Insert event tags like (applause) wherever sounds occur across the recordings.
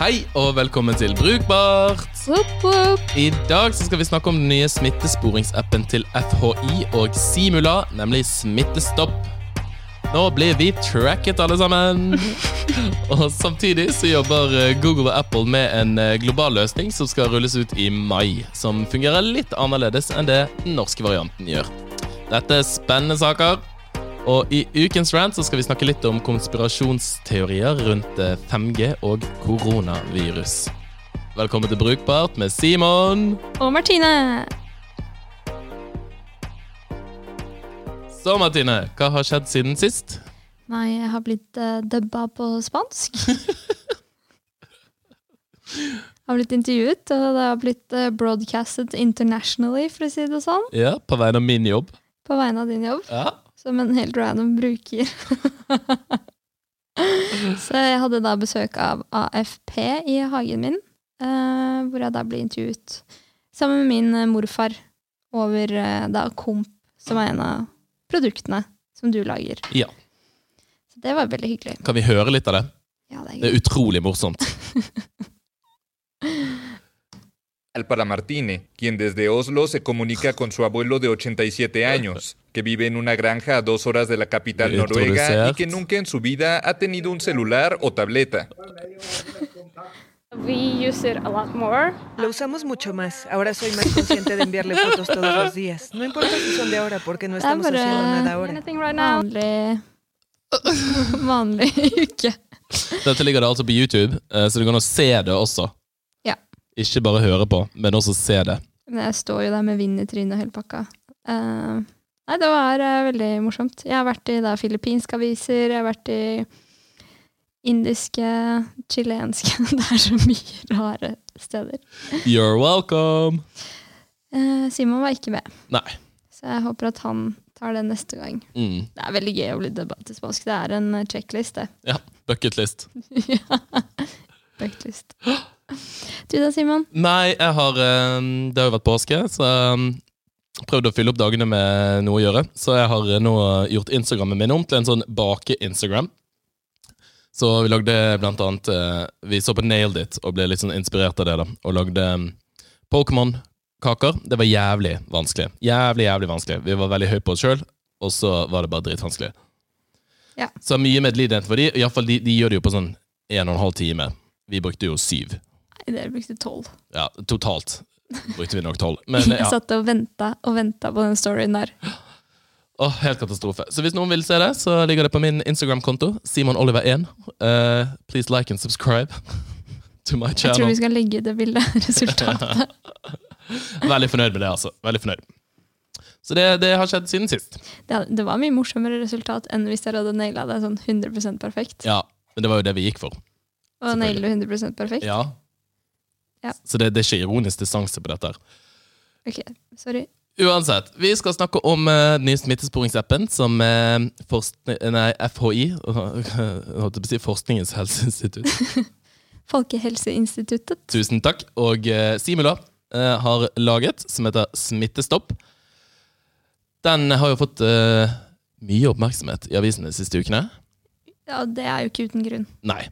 Hei og velkommen til Brukbart! Woop, woop. I dag så skal vi snakke om den nye smittesporingsappen til FHI og Simula, nemlig Smittestopp. Nå blir vi tracket, alle sammen! (laughs) og samtidig så jobber eh, Google og Apple med en eh, global løsning som skal rulles ut i mai, som fungerer litt annerledes enn det den norske varianten gjør. Dette er spennende saker. Og i ukens rant så skal vi snakke litt om konspirasjonsteorier rundt eh, 5G og koronavirus. Velkommen til Brukbart med Simon. Og Martine. Så, Martine, hva har skjedd siden sist? Nei, jeg har blitt uh, dubba på spansk. (laughs) Jeg har blitt intervjuet, og det har blitt uh, broadcastet internationally, for å si det sånn. Ja, på vegne av min jobb. På vegne av din jobb, Ja. Som en helt random bruker. (laughs) Så jeg hadde da besøk av AFP i hagen min, eh, hvor jeg da ble intervjuet sammen med min eh, morfar over eh, da Komp, som er en av produktene som du lager. ja. Så det var veldig hyggelig. Kan vi høre litt av det? Ja, det er Det er utrolig morsomt. (laughs) para Martine, quien desde Oslo se comunica con su abuelo de 87 años, que vive en una granja a dos horas de la capital noruega y que nunca en su vida ha tenido un celular o tableta. We use it a lot more. Lo usamos mucho más. Ahora soy más consciente de enviarle fotos todos los días. No importa si son de ahora, porque no estamos haciendo nada ahora. Anything right now? vanlig uke. (laughs) (laughs) Dette ligger det altså på YouTube, eh, så det går an å se det også. Ja. Ikke bare høre på, men også se det. Men jeg står jo der med vind i trynet og hele pakka. Uh, nei, det var uh, veldig morsomt. Jeg har vært i da, filippinske aviser, jeg har vært i indiske, chilenske (laughs) Det er så mye rare steder. You're welcome! Uh, Simon var ikke med, Nei. så jeg håper at han tar det neste gang. Mm. Det er veldig gøy å bli spansk. Det er en checklist, det. Ja, bucketlist. (laughs) Bucketlist. (gasps) Du da, Simon? Nei, jeg har eh, Det har jo vært påske, så jeg prøvde å fylle opp dagene med noe å gjøre. Så jeg har eh, nå gjort Instagrammen min om til en sånn bake-Instagram. Så vi lagde blant annet eh, Vi så på Nailed It og ble litt sånn inspirert av det. da Og lagde eh, Pokémon-kaker. Det var jævlig vanskelig. Jævlig, jævlig vanskelig. Vi var veldig høye på oss sjøl, og så var det bare dritvanskelig. Ja. Så mye medlidenhet for de. I hvert fall de, de gjør det jo på sånn en og en halv time. Vi brukte jo syv. Nei, dere brukte tolv. Ja, totalt brukte vi nok tolv. Men (laughs) Jeg ja, satt og venta og venta på den storyen der. Åh, helt katastrofe. Så hvis noen vil se det, så ligger det på min Instagram-konto. SimonOliver1. Uh, please like and subscribe (laughs) to my channel. Jeg tror vi skal legge det bildet. Resultatet. (laughs) Veldig fornøyd med det, altså. Veldig fornøyd. Så det, det har skjedd siden sist. Det, det var mye morsommere resultat enn hvis dere hadde naila det sånn 100% perfekt. Ja, men det var jo det vi gikk for. Og naile 100% perfekt. Ja. Ja. Så det, det er ikke ironisk distanse på dette. her. Ok, sorry. Uansett, vi skal snakke om uh, den nye smittesporingsappen som uh, nei, FHI, (laughs) holdt på å si Forskningens helseinstitutt, (laughs) Folkehelseinstituttet. tusen takk, og uh, Simula uh, har laget, som heter Smittestopp. Den har jo fått mye oppmerksomhet i avisene de siste ukene. Ja, det er jo ikke uten grunn. Nei.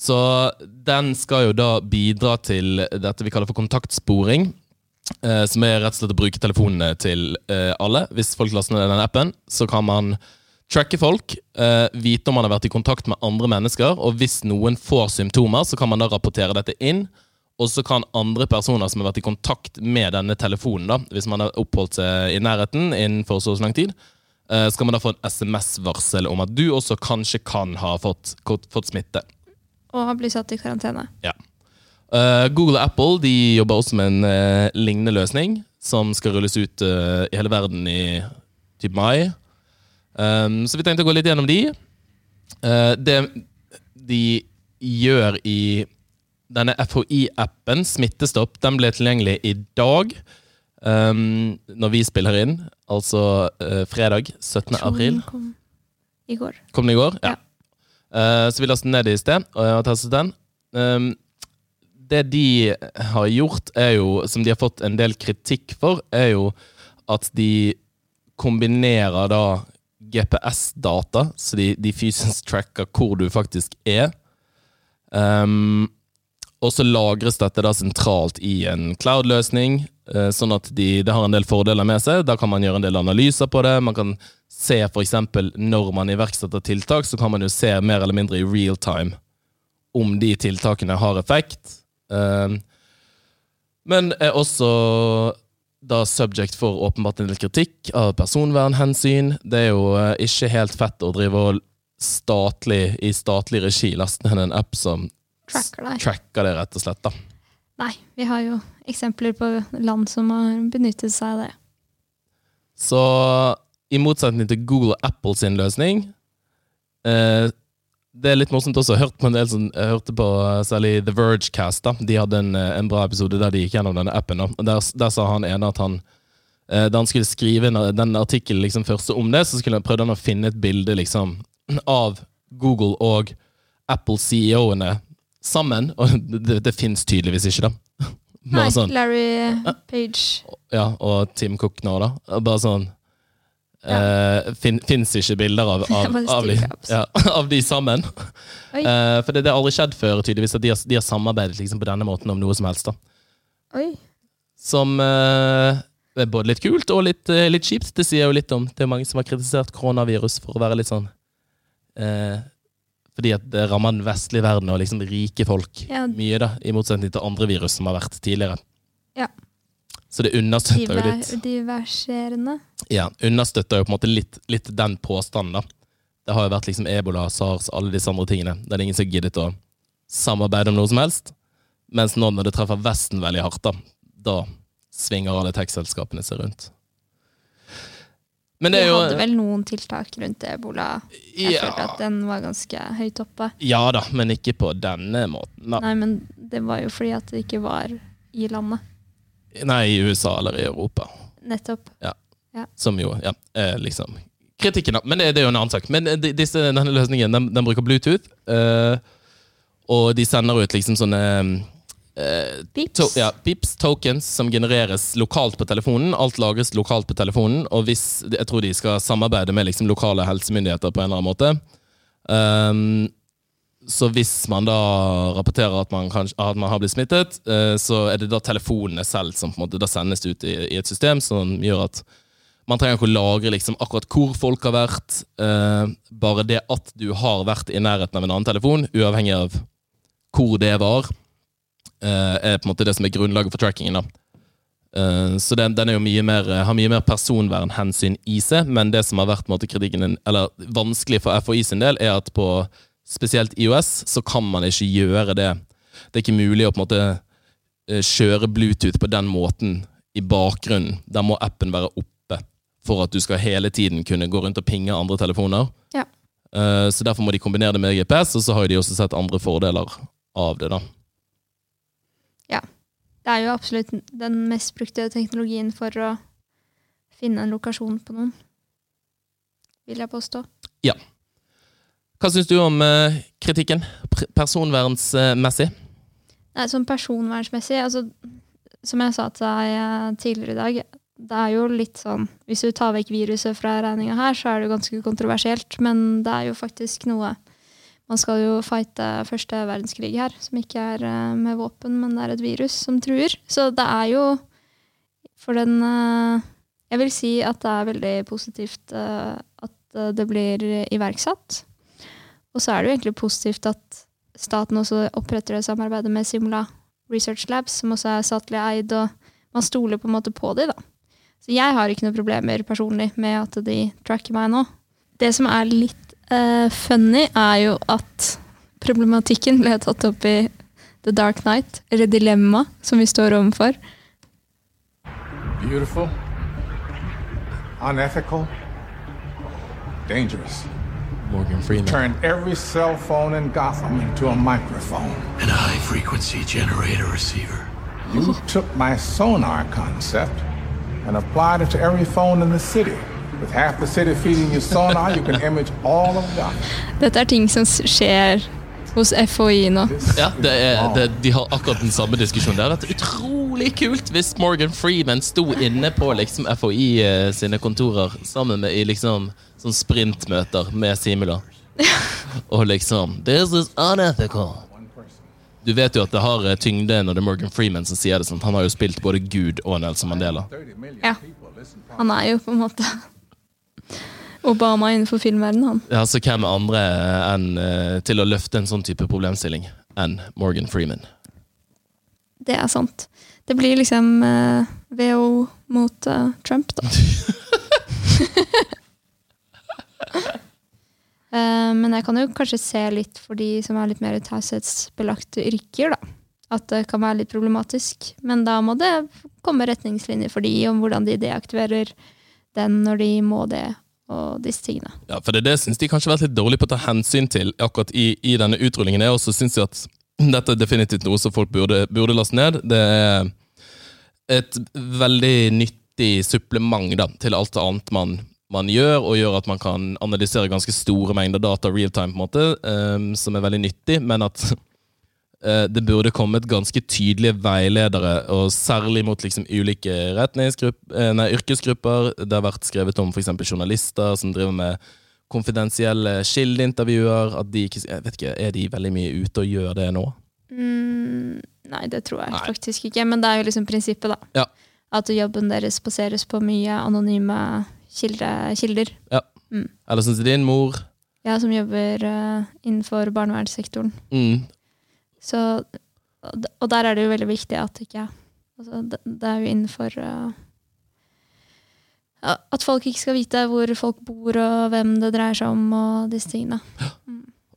Så den skal jo da bidra til dette vi kaller for kontaktsporing. Eh, som er rett og slett å bruke telefonene til eh, alle. Hvis folk laster ned den appen, så kan man tracke folk, eh, vite om man har vært i kontakt med andre mennesker, og hvis noen får symptomer, så kan man da rapportere dette inn. Og så kan andre personer som har vært i kontakt med denne telefonen, da, hvis man har oppholdt seg i nærheten innenfor så lang tid, eh, skal man da få en SMS-varsel om at du også kanskje kan ha fått, fått smitte. Og blitt satt i karantene. Ja. Uh, Google og Apple de jobber også med en uh, lignende løsning, som skal rulles ut uh, i hele verden i typ mai. Um, så vi tenkte å gå litt gjennom de. Det de gjør i denne FHI-appen, Smittestopp, den ble tilgjengelig i dag. Um, når vi spiller inn, altså fredag 17. april. Kom i går. Kom den i går? Ja. Eh, så vi den ned i sted og jeg har testet den. Um, det de har gjort, er jo, som de har fått en del kritikk for, er jo at de kombinerer da GPS-data, så de, de fysisk tracker hvor du faktisk er. Um, og så lagres dette da sentralt i en cloud-løsning, sånn at de, det har en del fordeler med seg. Da kan man gjøre en del analyser på det. Man kan se f.eks. når man iverksetter tiltak, så kan man jo se mer eller mindre i real time om de tiltakene har effekt. Eh, men er også da subject for åpenbart en del kritikk av personvernhensyn. Det er jo eh, ikke helt fett å drive og statlig, i statlig regi laste ned en app som Tracker det, tracker det, rett og slett. da. Nei, vi har jo eksempler på land som har benyttet seg av det. Så i motsetning til Google og Apple sin løsning eh, Det er litt morsomt også. Jeg hørte på en del som, jeg hørte på eh, særlig The Vergecast. da. De hadde en, eh, en bra episode der de gikk gjennom denne appen. Og Der, der sa han ene at han eh, da han skulle skrive en- den artikkelen liksom første om det, så skulle han prøvde han å finne et bilde liksom av Google og Apple-CEO-ene sammen. Og det, det, fins tydeligvis ikke, da. (laughs) Nei, sånn Larry Page. ja, og Tim Cook nå, da. Bare sånn eh, fin, Fins ikke bilder av, (laughs) av, av, de, ja, (laughs) av de sammen. Eh, for det, det har aldri skjedd før, tydeligvis, at de har, de har samarbeidet liksom, på denne måten om noe som helst. da. Oi. Som uh, er både litt kult og litt, eh, litt kjipt. Det sier jo litt om Det er mange som har kritisert koronavirus for å være litt sånn eh, Fordi at det rammer den vestlige verden og liksom rike folk Ja. mye, da, i motsetning til andre virus som har vært tidligere. Ja. Så det understøtter jo litt diverserende. ja, understøtter jo på en måte litt, litt den påstanden. da. Det har jo vært liksom ebola, sars, alle disse andre tingene. Det er ingen som giddet å samarbeide om noe som helst. Mens nå når det treffer Vesten veldig hardt, da, da svinger alle tech-selskapene seg rundt. Men Vi det er jo hadde vel noen tiltak rundt ebola. Jeg følte at den var ganske høyt oppe. ja da, men ikke på denne måten. Da. Nei, men det var jo fordi at det ikke var i landet. Nei, i USA eller i Europa. Nettopp. Ja, Som jo ja, liksom kritikken. da. Men det, det er jo en annen sak. Men de- disse, denne løsningen den, den bruker Bluetooth. eh, og de sender ut liksom sånne eh, Pips. to, ja, Pips, tokens, som genereres lokalt på telefonen. Alt lagres lokalt på telefonen. Og hvis, jeg tror de skal samarbeide med liksom lokale helsemyndigheter på en eller annen måte. Um, så hvis man da rapporterer at man, kan, at man har blitt smittet, uh, så er det da telefonene selv som på en måte da sendes ut i, i et system som gjør at man trenger ikke å lagre liksom akkurat hvor folk har vært. Uh, bare det at du har vært i nærheten av en annen telefon, uavhengig av hvor det var, er på en måte det som er grunnlaget for trackingen. da. Eh, så den, den mye mer, har mye mer personvernhensyn i seg, men det som har vært måte, kritikken, eller vanskelig for FHI sin del, er at på spesielt IOS så kan man ikke gjøre det. Det er ikke mulig å på en måte eh, kjøre Bluetooth på den måten i bakgrunnen. Der må appen være oppe for at du skal hele tiden kunne gå rundt og pinge andre telefoner. Ja. Eh, Så derfor må de kombinere det med GPS, og så har de også sett andre fordeler av det. da. Det er jo absolutt den mest brukte teknologien for å finne en lokasjon på noen. Vil jeg påstå. Ja. Hva syns du om eh, kritikken, personvernsmessig? Nei, sånn personvernsmessig, altså Som jeg sa til deg tidligere i dag, det er jo litt sånn Hvis du tar vekk viruset fra regninga her, så er det jo ganske kontroversielt, men det er jo faktisk noe Man skal jo fighte første verdenskrig her, som ikke er eh, med våpen, men det er et virus som truer. Så det er jo for den eh, Jeg vil si at det er veldig positivt eh, at det blir iverksatt. Og så er det jo egentlig positivt at staten også oppretter det samarbeidet med Simula Research Labs, som også er statlig eid, og man stoler på en måte på de da. Så jeg har ikke noen problemer personlig med at de tracker meg nå. Det som er litt eh, funny, er jo at problematikken ble tatt opp i The Dark Night, eller Dilemma, som vi står overfor. Beautiful, unethical, dangerous. Morgan Freeman. Turn every cell phone in Gotham into a microphone. and a high frequency generator receiver. You took my sonar concept and applied it to every phone in the city. With half the city feeding you sonar, you can image all of Gotham. Dette er ting som skjer hos FHI nå. Ja, det er, det, De har akkurat den samme diskusjonen. Det hadde vært utrolig kult hvis Morgan Freeman sto inne på liksom FHI eh, sine kontorer sammen med i liksom sånn sprintmøter med Simula. (laughs) Og liksom This is unethical. Du vet jo at det har eh, tyngde når det er Morgan Freeman som sier det. sånn. Han har jo spilt både Gud og Nelson Mandela. Ja. Han er jo på en måte Obama innenfor filmverdenen, han. Ja, Så hvem andre enn eh, til å løfte en sånn type problemstilling enn Morgan Freeman? Det er sant. Det blir liksom eh, VO mot eh, Trump, da. (laughs) Eh, men jeg kan jo kanskje se litt for de som er litt mer taushetsbelagte yrker, da. At det kan være litt problematisk. Men da må det komme retningslinjer for de om hvordan de deaktiverer den når de må det, og disse tingene. Ja, for det, det syns de kanskje har vært litt dårlig på å ta hensyn til akkurat i, i denne utrullingen. Jeg også syns at dette er definitivt noe som folk burde, burde laste ned. Det er et veldig nyttig supplement da, til alt annet man, man gjør, og gjør at man kan analysere ganske store mengder data real time, på en måte, um, som er veldig nyttig, men at det burde kommet ganske tydelige veiledere, og særlig mot liksom, ulike uh, nei, yrkesgrupper. Det har vært skrevet om f.eks. journalister som driver med konfidensielle kildeintervjuer. At de ikke, jeg vet ikke, Er de veldig mye ute og gjør det nå? Mm, nei, det tror jeg Nei. faktisk ikke. Men det er jo liksom prinsippet, da. Ja. At jobben deres baseres på mye anonyme kilde, kilder. Eller sånn som din mor. Ja, som jobber uh, innenfor barnevernssektoren. Mm, Så, og der er det jo veldig viktig at ikke altså, det, er jo innenfor uh, At folk ikke skal vite hvor folk bor, og hvem det dreier seg om, og disse tingene.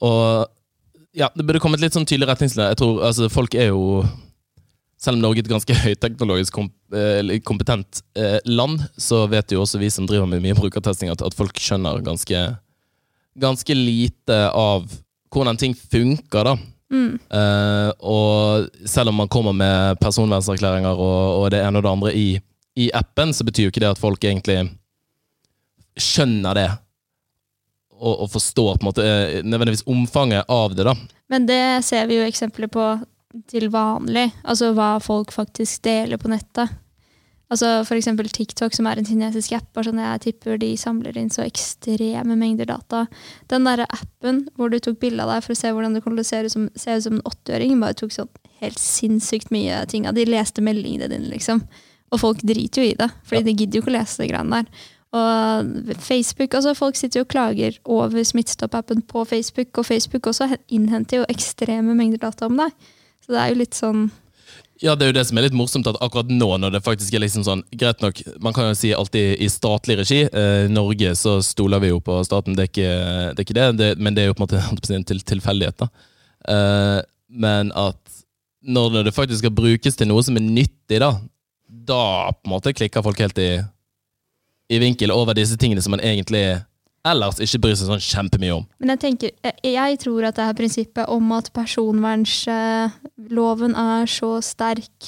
Og ja, det burde kommet litt sånn tydelig retningslinjer. Jeg tror, altså, folk er jo Selv om Norge er et ganske høyteknologisk eh, kompetent eh, land, så vet jo også vi som driver med mye brukertesting, at folk skjønner ganske, ganske lite av hvordan ting funker, da. Mm. Eh, og selv om man kommer med personvernserklæringer og, og det ene og det andre i, i appen, så betyr jo ikke det at folk egentlig skjønner det. Og, og forstår på en måte eh, nødvendigvis omfanget av det, da. Men det ser vi jo eksempler på til vanlig. Altså hva folk faktisk deler på nettet. Altså eksempel TikTok, som er en kinesisk app. Sånn jeg tipper de samler inn så ekstreme mengder data. Den derre appen hvor du tok bilde av deg for å se hvordan du kunne se ut som, se ut som en åtteåring, bare tok sånn helt sinnssykt mye ting av. De leste meldingene dine, liksom. Og folk driter jo i det, fordi Ja. de gidder jo ikke å lese de greiene der. Og Facebook, altså Folk sitter jo og klager over Smittestopp-appen på Facebook, og Facebook også innhenter jo ekstreme mengder data om deg. Så det er jo litt sånn Ja, det er jo det som er litt morsomt, at akkurat nå når det faktisk er liksom sånn Greit nok, man kan jo si alltid i statlig regi. Eh, Norge så stoler vi jo på staten, det er ikke det, er ikke det, det men det er jo på en måte (laughs) en til, tilfeldighet. da. Eh, men at når det faktisk skal brukes til noe som er nyttig, da, da på en måte klikker folk helt i, i vinkel over disse tingene som man egentlig ellers ikke bryr seg sånn kjempemye om. Men jeg tenker, jeg, jeg tror at det her prinsippet om at personvernsloven er så sterk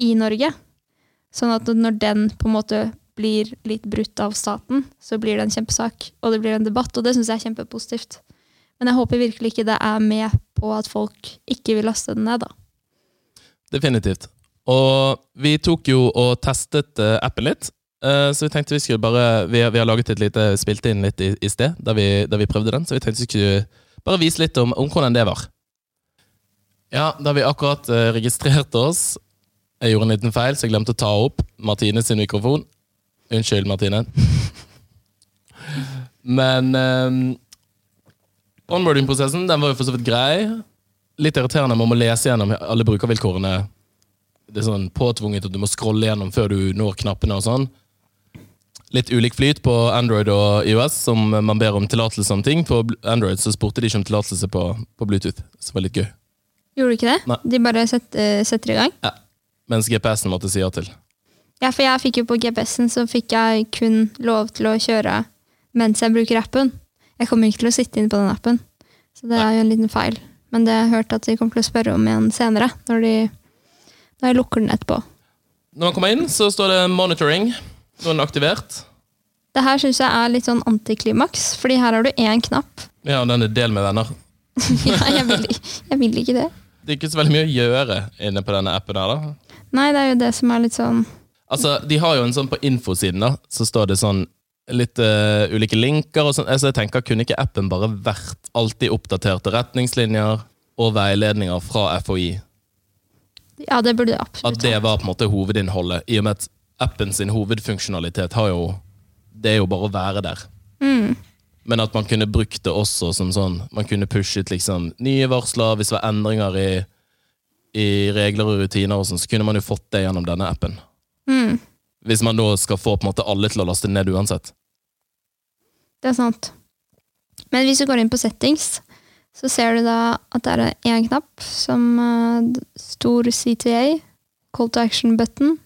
i Norge, sånn at når den på en måte blir litt brutt av staten, så blir det en kjempesak, og det blir en debatt, og det syns jeg er kjempepositivt. Men jeg håper virkelig ikke det er med på at folk ikke vil laste den ned, da. Definitivt. Og vi tok jo og testet eh, appen litt. Eh, så vi tenkte vi skulle bare Vi, vi har laget et lite spilte inn litt i, i sted, der vi, der vi prøvde den. Så vi tenkte vi skulle bare vise litt om, om hvordan det var. Ja, da vi akkurat eh, registrert oss. Jeg gjorde en liten feil, så jeg glemte å ta opp Martine sin mikrofon. Unnskyld, Martine. Men um, onboarding-prosessen den var jo for så vidt grei. Litt irriterende man må lese gjennom alle brukervilkårene. Det er sånn påtvunget at du må scrolle gjennom før du når knappene og sånn. Litt ulik flyt på Android og iOS, som man ber om tillatelse om ting. På Android så spurte de ikke om tillatelse på, på Bluetooth, som var litt gøy. Gjorde du ikke det? Nei. De bare setter, setter i gang? Ja. Mens GPS-en måtte si ja til. Ja, for jeg fikk jo på GPS-en, så fikk jeg kun lov til å kjøre mens jeg bruker appen. Jeg kommer ikke til å sitte inne på den appen. Så det er jo en liten feil. Men det har jeg hørt at de kommer til å spørre om igjen senere, når, de, når jeg lukker den etterpå. Når man kommer inn, så står det 'monitoring'. Nå er den aktivert. Det her syns jeg er litt sånn antiklimaks, fordi her har du én knapp. (laughs) Ja, og den er 'del med venner'. ja, jeg vil, jeg vil ikke det. Det er ikke så veldig mye å gjøre inne på denne appen her, da. Nei, det er jo det som er litt sånn Altså, De har jo en sånn på infosiden, da, så står det sånn litt uh, ulike linker og sånn. Altså, jeg tenker, Kunne ikke appen bare vært alltid oppdaterte retningslinjer og veiledninger fra FHI. Ja, det burde det At det var på en måte hovedinnholdet, i og med at appen sin hovedfunksjonalitet har jo Det er jo bare å være der. Mm. Men at man kunne brukt det også som sånn Man kunne pushet liksom nye varsler hvis det var endringer i, i regler og rutiner, og sånn, så kunne man jo fått det gjennom denne appen. Mm. Hvis man da skal få på en måte alle til å laste ned uansett. Det er sant. Men hvis du går inn på settings, så ser du da at det er én knapp som eh, stor CTA, call to action button,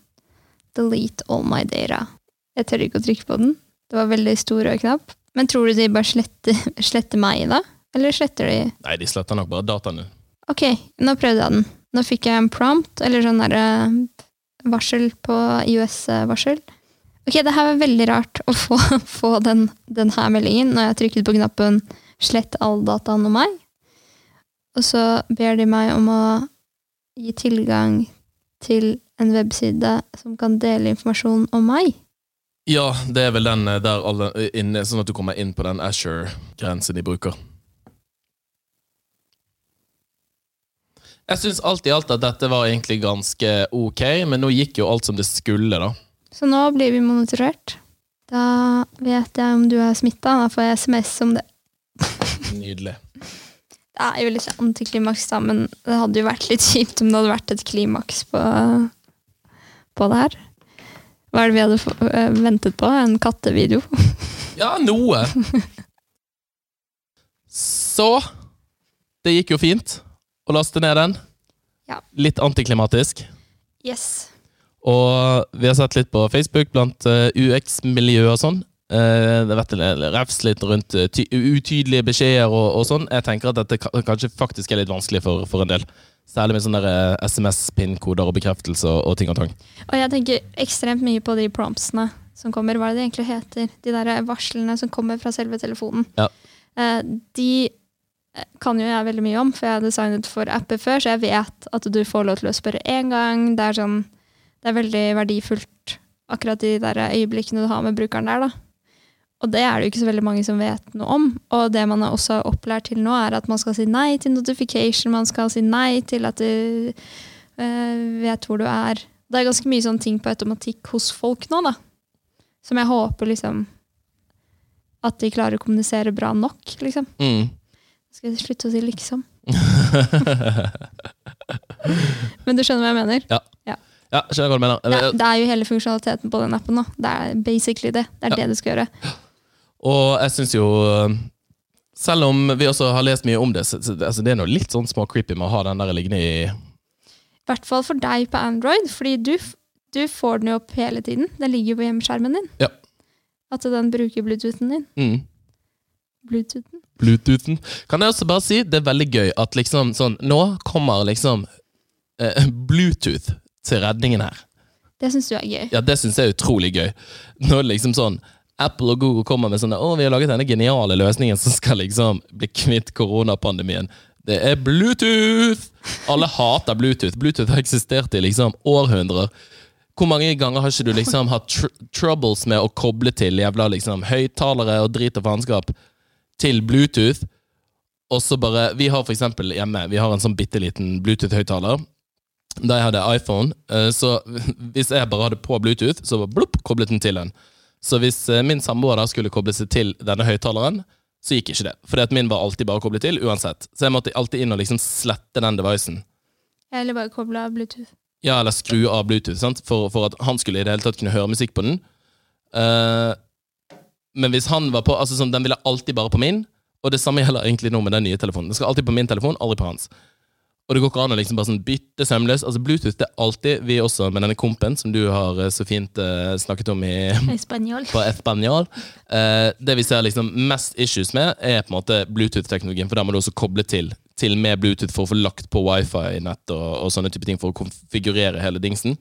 delete all my data. Jeg tør ikke å trykke på den. Det var veldig stor rød knapp. Men tror du de bare sletter, (laughs) sletter meg da? Eller sletter de Nei, de sletter nok bare dataene. Ok, nå prøvde jeg den. Nå fikk jeg en prompt, eller sånn derre varsel på IOS-varsel. Ok, det her var veldig rart å (laughs) få, få den, den her meldingen når jeg trykket på knappen 'slett all dataen om meg'. Og så ber de meg om å gi tilgang til en webside som kan dele informasjon om meg. Ja, det er vel den eh, der alle eh, inne, sånn at du kommer inn på den Asher-grensen de bruker. Jeg syns alt i alt at dette var egentlig ganske ok, men nå gikk jo alt som det skulle, da. Så nå blir vi monitorert. Da vet jeg om du er smitta. Da får jeg SMS om det. Nydelig. Det er jo litt antiklimaks, da, men det hadde jo vært litt kjipt om det hadde vært et klimaks på, på det her. Hva er det vi hadde øh, ventet på? En kattevideo? (laughs) Ja, noe! Så Det gikk jo fint å laste ned den. Ja. Litt antiklimatisk. Yes. Og vi har sett litt på Facebook blant eh, UX-miljø og sånn. Eh, det vært refs litt rundt eh, utydelige beskjeder og, og sånn. Jeg tenker at dette kanskje faktisk er litt vanskelig for, for en del. Særlig med sånne eh, SMS-pin-koder og bekreftelse og, ting og tang. Og jeg tenker ekstremt mye på de promptsene som kommer. Hva er det de egentlig heter? De der varslene som kommer fra selve telefonen. Ja. Eh, de eh, kan jo jeg veldig mye om, for jeg har designet for apper før, så jeg vet at du får lov til å spørre én gang. Det er, sånn, det er veldig verdifullt, akkurat de der øyeblikkene du har med brukeren der. da. Og det er det jo ikke så veldig mange som vet noe om. Og det man er også opplært til nå, er at man skal si nei til notification, man skal si nei til at du eh, vet hvor du er. Det er ganske mye sånne ting på automatikk hos folk nå, da. Som jeg håper liksom At de klarer å kommunisere bra nok, liksom. Mm. Skal jeg slutte å si liksom? (laughs) Men du skjønner hva jeg mener? Ja, skjønner hva du mener. Det, det er jo hele funksjonaliteten på den appen nå. Det er basically det. Det er Ja. det du skal gjøre. (gasps) Og jeg syns jo Selv om vi også har lest mye om det, så, så, altså det er noe litt sånn små creepy med å ha den der liggende i I hvert fall for deg på Android, fordi du, du får den jo opp hele tiden. Den ligger jo på hjemmeskjermen din. Ja. At den bruker bluetoothen din. mm. Bluetoothen. Bluetoothen. Kan jeg også bare si, det er veldig gøy at liksom sånn Nå kommer liksom eh, Bluetooth til redningen her. Det syns du er gøy. Ja, det syns jeg er utrolig gøy. Når liksom sånn Apple og Google kommer med sånne Å, vi har laget denne geniale løsningen som skal liksom bli kvitt koronapandemien. Det er Bluetooth! Alle hater Bluetooth. Bluetooth har eksistert i liksom århundrer. Hvor mange ganger har ikke du liksom hatt tr troubles med å koble til jævla liksom høyttalere og drit og faenskap til Bluetooth? Og så bare Vi har for eksempel hjemme Vi har en sånn bitte liten Bluetooth-høyttaler. Da jeg hadde iPhone, eh, så hvis jeg bare hadde på Bluetooth, så var blupp, koblet den til den. Så hvis eh, min samboer da skulle koble seg til denne høyttaleren, så gikk ikke det. Fordi at min var alltid bare koblet til, uansett. Så jeg måtte alltid inn og liksom slette den devicen. Eller bare koble av Bluetooth. Ja, eller skru av Bluetooth, sant? For, for at han skulle i det hele tatt kunne høre musikk på den. Uh, men hvis han var på Altså sånn, Den ville alltid bare på min, og det samme gjelder egentlig nå med den nye telefonen. Den skal alltid på min telefon, aldri på hans. Og det går ikke an å liksom bare sånn bytte sømløst. Altså Bluetooth det er alltid, vi også med denne kompen som du har eh, så fint uh, snakket om i (laughs) Espanol. på Espanol. Uh, det vi ser liksom mest issues med, er på en måte Bluetooth-teknologien. For der må du også koble til til med Bluetooth for å få lagt på wifi-nett og, og sånne type ting for å konfigurere hele dingsen.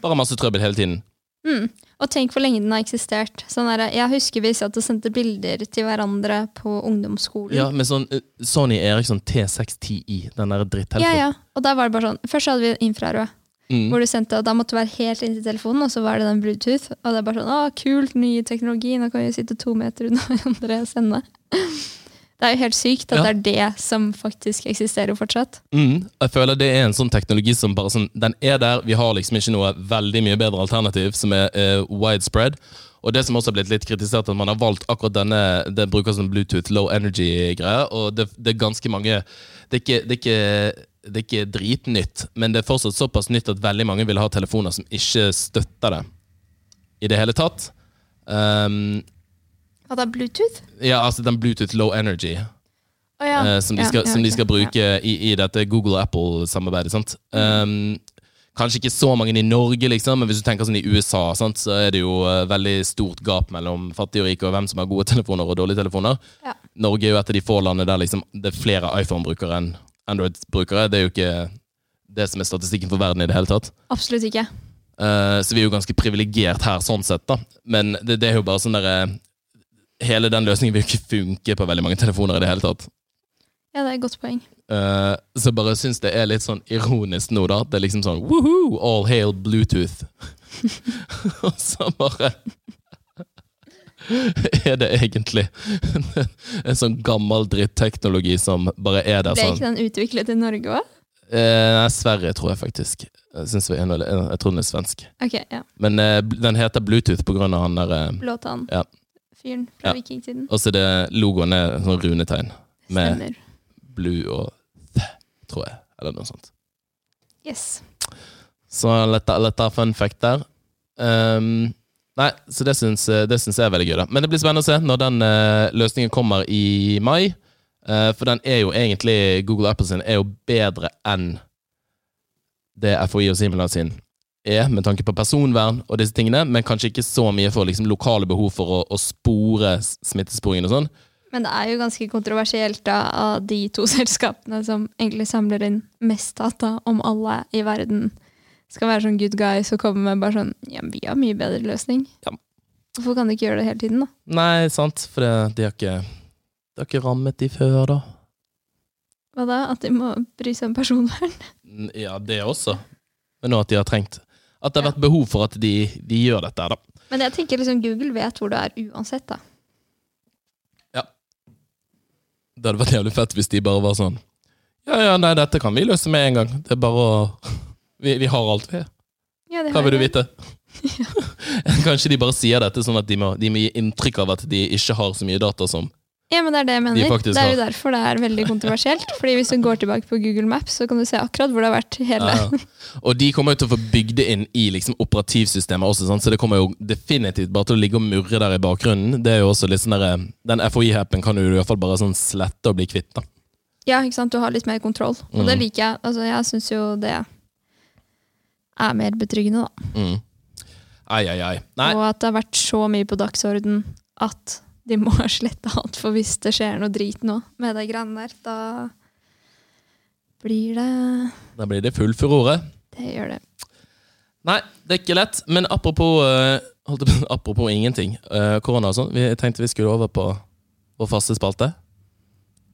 Bare masse trøbbel hele tiden. Mm. Og tenk hvor lenge den har eksistert. Sånn der, jeg husker vi satt og sendte bilder til hverandre på ungdomsskolen. Ja, med sånn eh, Sony Eriksson T610i, den der ja, drittelefonen. ja. Og der var det bare sånn Først hadde vi infrarød, Mm. hvor du sendte, og da måtte du være helt inntil telefonen, og så var det den Bluetooth. Og det er bare sånn Å, kult, ny teknologi, nå kan vi sitte to meter unna (laughs) hverandre og sende. Det er jo helt sykt at Ja. det er det som faktisk eksisterer fortsatt. Mm, jeg føler det er en sånn teknologi som bare sånn Den er der, vi har liksom ikke noe veldig mye bedre alternativ som er uh, widespread. Og det som også har blitt litt kritisert, at man har valgt akkurat denne Det bruker som Bluetooth low energy-greie, og det, det er ganske mange Det er ikke, det er ikke det er ikke dritnytt, men det er fortsatt såpass nytt at veldig mange vil ha telefoner som ikke støtter det i det hele tatt. Um, Hva da, Bluetooth? ja, altså den Bluetooth low energy. Å ja. eh, som, de Ja, skal, ja, som de skal bruke i, i dette Google Apple-samarbeidet. sant? Um, kanskje ikke så mange i Norge, liksom, men hvis du tenker sånn i USA, sant, så er det jo uh, veldig stort gap mellom fattige og rike, og hvem som har gode telefoner og dårlige telefoner. Ja. Norge er jo et av de få landene der liksom, det er flere iPhone-brukere enn Android-brukere. Det er jo ikke det som er statistikken for verden i det hele tatt. Absolutt ikke. Uh, så vi er jo ganske privilegert her, sånn sett. da. Men det, det er jo bare sånn derre Hele den løsningen vil jo ikke funke på veldig mange telefoner i det hele tatt. Ja, det er et godt poeng. Uh, så bare syns det er litt sånn ironisk nå, da. Det er liksom sånn woohoo, all hail Bluetooth. (laughs) Og så bare (laughs) Er det egentlig (laughs) en sånn gammel dritteknologi som bare er der Ble sånn? ikke den utviklet i Norge òg? Eh, Sverige tror jeg faktisk. Jeg, jeg tror den er svensk. Ok, ja. Men eh, den heter Bluetooth på grunn av han der eh, Blåtann. Ja. Fyren fra Ja. vikingtiden. Og så det logoen er sånn runetegn. Med Stemmer. blue og th, tror jeg. Eller noe sånt. Yes. Så litt, litt av fun fact der. Um, nei, så det syns, det syns jeg er veldig gøy. da. Men det blir spennende å se når den uh, løsningen kommer i mai. Uh, for den er jo egentlig Google Apple sin er jo bedre enn det FHI og Simula sin er, med tanke på personvern og disse tingene, men kanskje ikke så mye for liksom, lokale behov for å, å spore smittesporingen og sånn. Men det er jo ganske kontroversielt da, av de to (laughs) selskapene som egentlig samler inn mest data om alle i verden, skal være sånn good guys og komme med bare sånn Ja, vi har mye bedre løsning. Ja. Hvorfor kan de ikke gjøre det hele tiden, da? Nei, sant, for det, de har ikke De har ikke rammet de før, da. Hva da? At de må bry seg om personvern? Ja, det også. Men nå at de har trengt At det har vært behov for at de, de gjør dette, da. Men jeg tenker liksom Google vet hvor du er uansett, da. Ja. Det hadde vært jævlig fett hvis de bare var sånn Ja, ja, nei, dette kan vi løse med en gang. Det er bare å (laughs) Vi, vi har alt, vi. Ja, det Hva vil du vite? (laughs) (laughs) Kanskje de bare sier dette sånn at de må, de må gi inntrykk av at de ikke har så mye data som Ja, men det er det jeg mener. De Det er jo derfor det er veldig kontroversielt. Fordi hvis du går tilbake på Google Maps, så kan du se akkurat hvor det har vært hele Ja, ja. Og de kommer jo til å få bygd det inn i liksom, operativsystemet også, sant? så det kommer jo definitivt bare til å ligge og murre der i bakgrunnen. Det er jo også litt sånn der, Den FHI-happen kan du i hvert fall bare sånn slette og bli kvitt. da. Ja, ikke sant? Du har litt mer kontroll. Og det Mm. liker jeg. Altså, jeg syns jo det er mer betryggende, da. Mm. Ai, ai, ai. Og at det har vært så mye på dagsorden at de må slette alt, for hvis det skjer noe drit nå med de greiene der, da blir det da blir det full furore. Det gjør det. Nei, det er ikke lett. Men apropos, uh, holdt på, apropos ingenting, uh, korona og sånn, vi tenkte vi skulle over på vår faste spalte.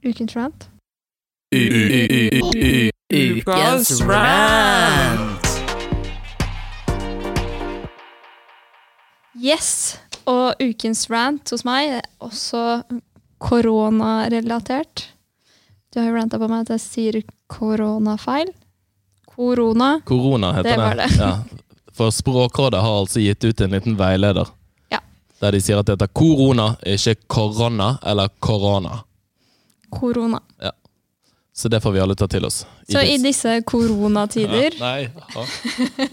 Ukens rant. Ukas rant. Yes! Og ukens rant hos meg er også koronarelatert. Du har jo ranta på meg at jeg sier koronafeil. Korona. Korona heter Det var det. Ja. For Språkrådet har altså gitt ut en liten veileder. Ja. Der de sier at det heter korona, ikke korona eller korona. Korona. Så det får vi alle ta til oss. Så i disse koronatider Ja,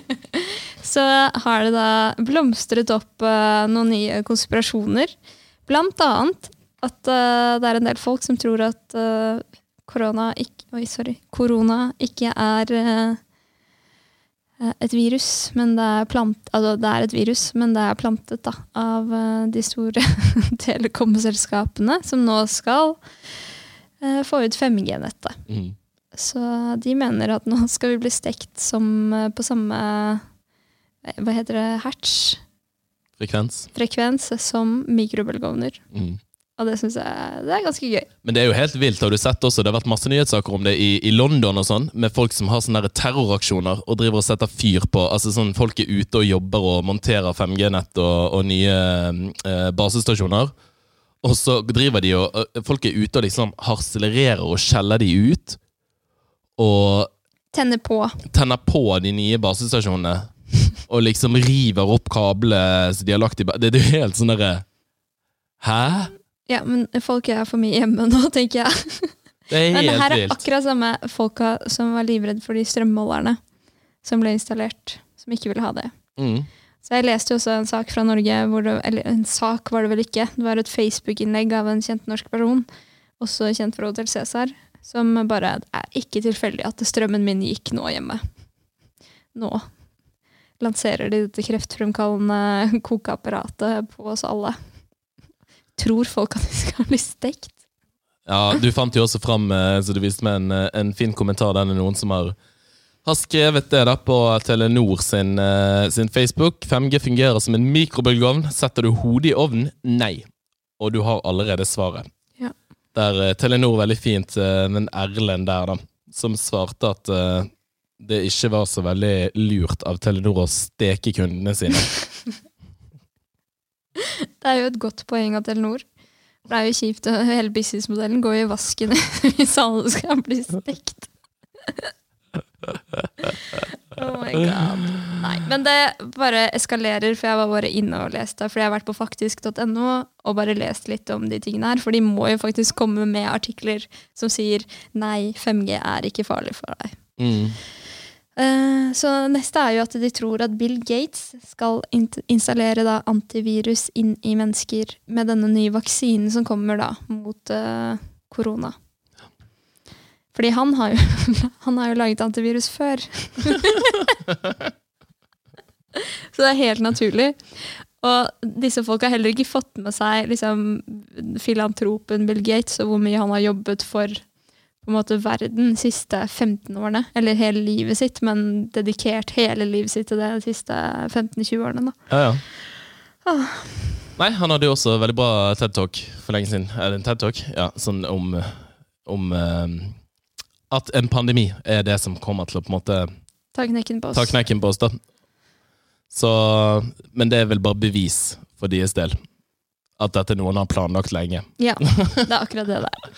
(laughs) så har det da blomstret opp uh, noen nye konspirasjoner. Blant annet at uh, det er en del folk som tror at uh, korona ikke, oi, sorry, korona ikke er et virus, men det er, plant, altså det er et virus, men det er plantet da, av de store (laughs) telekomselskapene, som nå skal eh, få ut 5G-nettet. Mm. Så de mener at nå (laughs) skal vi bli stekt som eh, på samme eh, Hva heter det? Hertz? Frekvens. Frekvens som mikrobølgeovner. Mm. Og det syns jeg det er ganske gøy. Men det er jo helt vilt. Har du sett også, Det har vært masse nyhetssaker om det i, i London, og sånn, med folk som har sånne terroraksjoner og driver og setter fyr på altså sånn Folk er ute og jobber og monterer 5G-nett og, og nye eh, basestasjoner. Og så driver de og øh, Folk er ute og liksom harselererer og skjeller de ut. Og Tenner på. tenner på de nye basestasjonene. (laughs) Og liksom river opp kablene som de har lagt i Det er jo helt sånn derre Hæ? Ja, men folk er for mye hjemme nå, tenker jeg. Det er helt (laughs) Men det her er vilt. akkurat samme folka som var livredd for de strømmålerne som ble installert, som ikke ville ha det. Mm. Så jeg leste jo også en sak fra Norge, det, eller en sak var det vel ikke, det var et Facebook-innlegg av en kjent norsk person, også kjent fra Hotell Cæsar, som bare Det er ikke tilfeldig at strømmen min gikk nå hjemme. Nå lanserer de dette kreftfremkallende (laughs) kokeapparatet på oss alle. Tror folk at de skal bli stekt? Ja, du fant jo også fram, eh, så du viste meg en, eh, en fin kommentar det er noen som har, har skrevet det da på Telenor sin, eh, sin Facebook. 5G fungerer som en mikrobølgeovn. Setter du hodet i ovnen? Nei. Og du har allerede svaret. Ja. Der eh, Telenor veldig fint, eh, den Erlend der, da, som svarte at uh, det ikke var så veldig lurt av Telenor å steke kundene sine. (laughs) Det er jo et godt poeng av Telenor. Det er jo kjipt, hele businessmodellen går jo i vasken (laughs) hvis alle skal bli stekt. Oh my god. Nei, men det bare eskalerer, for jeg var bare inne og leste. Fordi jeg har vært på faktisk.no og bare lest litt om de tingene her. For de må jo faktisk komme med artikler som sier nei, 5G er ikke farlig for deg. Mm. Eh, Så neste er jo at de tror at Bill Gates skal installere da antivirus inn i mennesker med denne nye vaksinen som kommer da mot eh, korona. Fordi han har jo, (laughs) han har jo laget antivirus før. (laughs) Så det er helt naturlig. Og disse folk har heller ikke fått med seg liksom, filantropen Bill Gates og hvor mye han har jobbet for på en måte verden de siste 15 årene. Eller hele livet sitt, men dedikert hele livet sitt til det de siste 15-20 årene. Da. Ja, ja. Ah. Nei, han hadde jo også veldig bra TED-talk for lenge siden. Er det en TED-talk? Ja, sånn om, om eh, at en pandemi er det som kommer til å på en måte Ta knekken på oss. ta knekken på oss, da. Så, men det er vel bare bevis for deres del. At dette er noe han har planlagt lenge. Ja, (laughs) det er akkurat det der.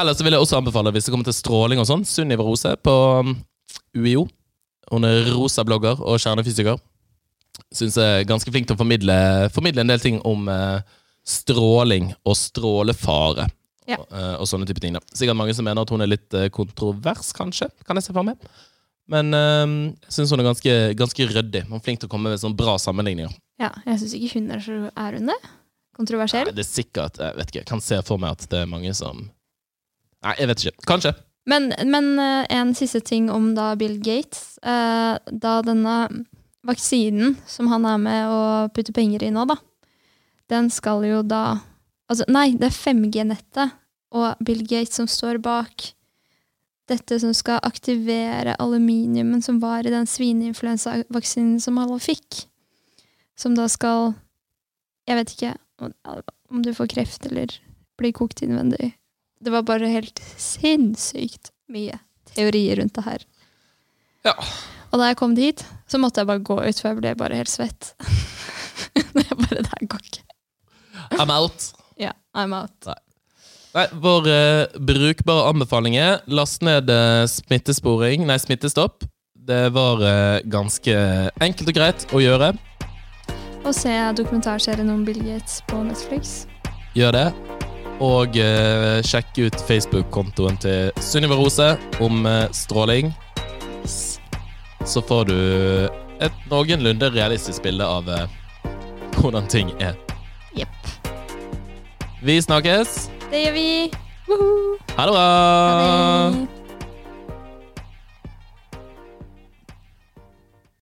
Ellers vil jeg også anbefale, hvis det kommer til stråling og sånn, Sunniva Rose på um, UiO. Hun er rosa-blogger og kjernefysiker. Syns jeg er ganske flink til å formidle, formidle en del ting om eh, stråling og strålefare. Ja. Og, eh, og sånne type ting. da. Sikkert mange som mener at hun er litt eh, kontrovers, kanskje. Kan jeg se for meg. Men eh, jeg syns hun er ganske, ganske ryddig. Hun er flink til å komme med sånne bra sammenligninger. Ja, jeg syns ikke hun er så Er hun det? Kontroversiell? Nei, det er sikkert, jeg vet ikke, jeg kan se for meg at det er mange som Nei, jeg vet ikke. Kanskje. Men, men eh, en siste ting om da Bill Gates. Da denne vaksinen som han er med å putte penger i nå, da, den skal jo da Altså, nei, det er 5G-nettet og Bill Gates som står bak dette som skal aktivere aluminiumen som var i den svineinfluensavaksinen som alle fikk. Som da skal Jeg vet ikke om, du får kreft eller blir kokt innvendig. Det var bare helt sinnssykt mye teorier rundt det her. Ja. Og da jeg kom dit, så måtte jeg bare gå ut, for jeg ble bare helt svett. (laughs) det bare, det her går ikke. I'm out. Ja, I'm out. Nei, Vår eh, brukbare anbefaling er last ned eh, smittesporing, nei, Smittestopp. Det var eh, ganske enkelt og greit å gjøre. Og se dokumentarserien om Bill Gates på Netflix. Gjør det. Og uh, sjekk ut Facebook-kontoen til Sunniva Rose om uh, stråling. Så får du et noenlunde realistisk bilde av uh, hvordan ting er. Vi snakkes. Det gjør vi. Woohoo! Ha det bra! Ha det.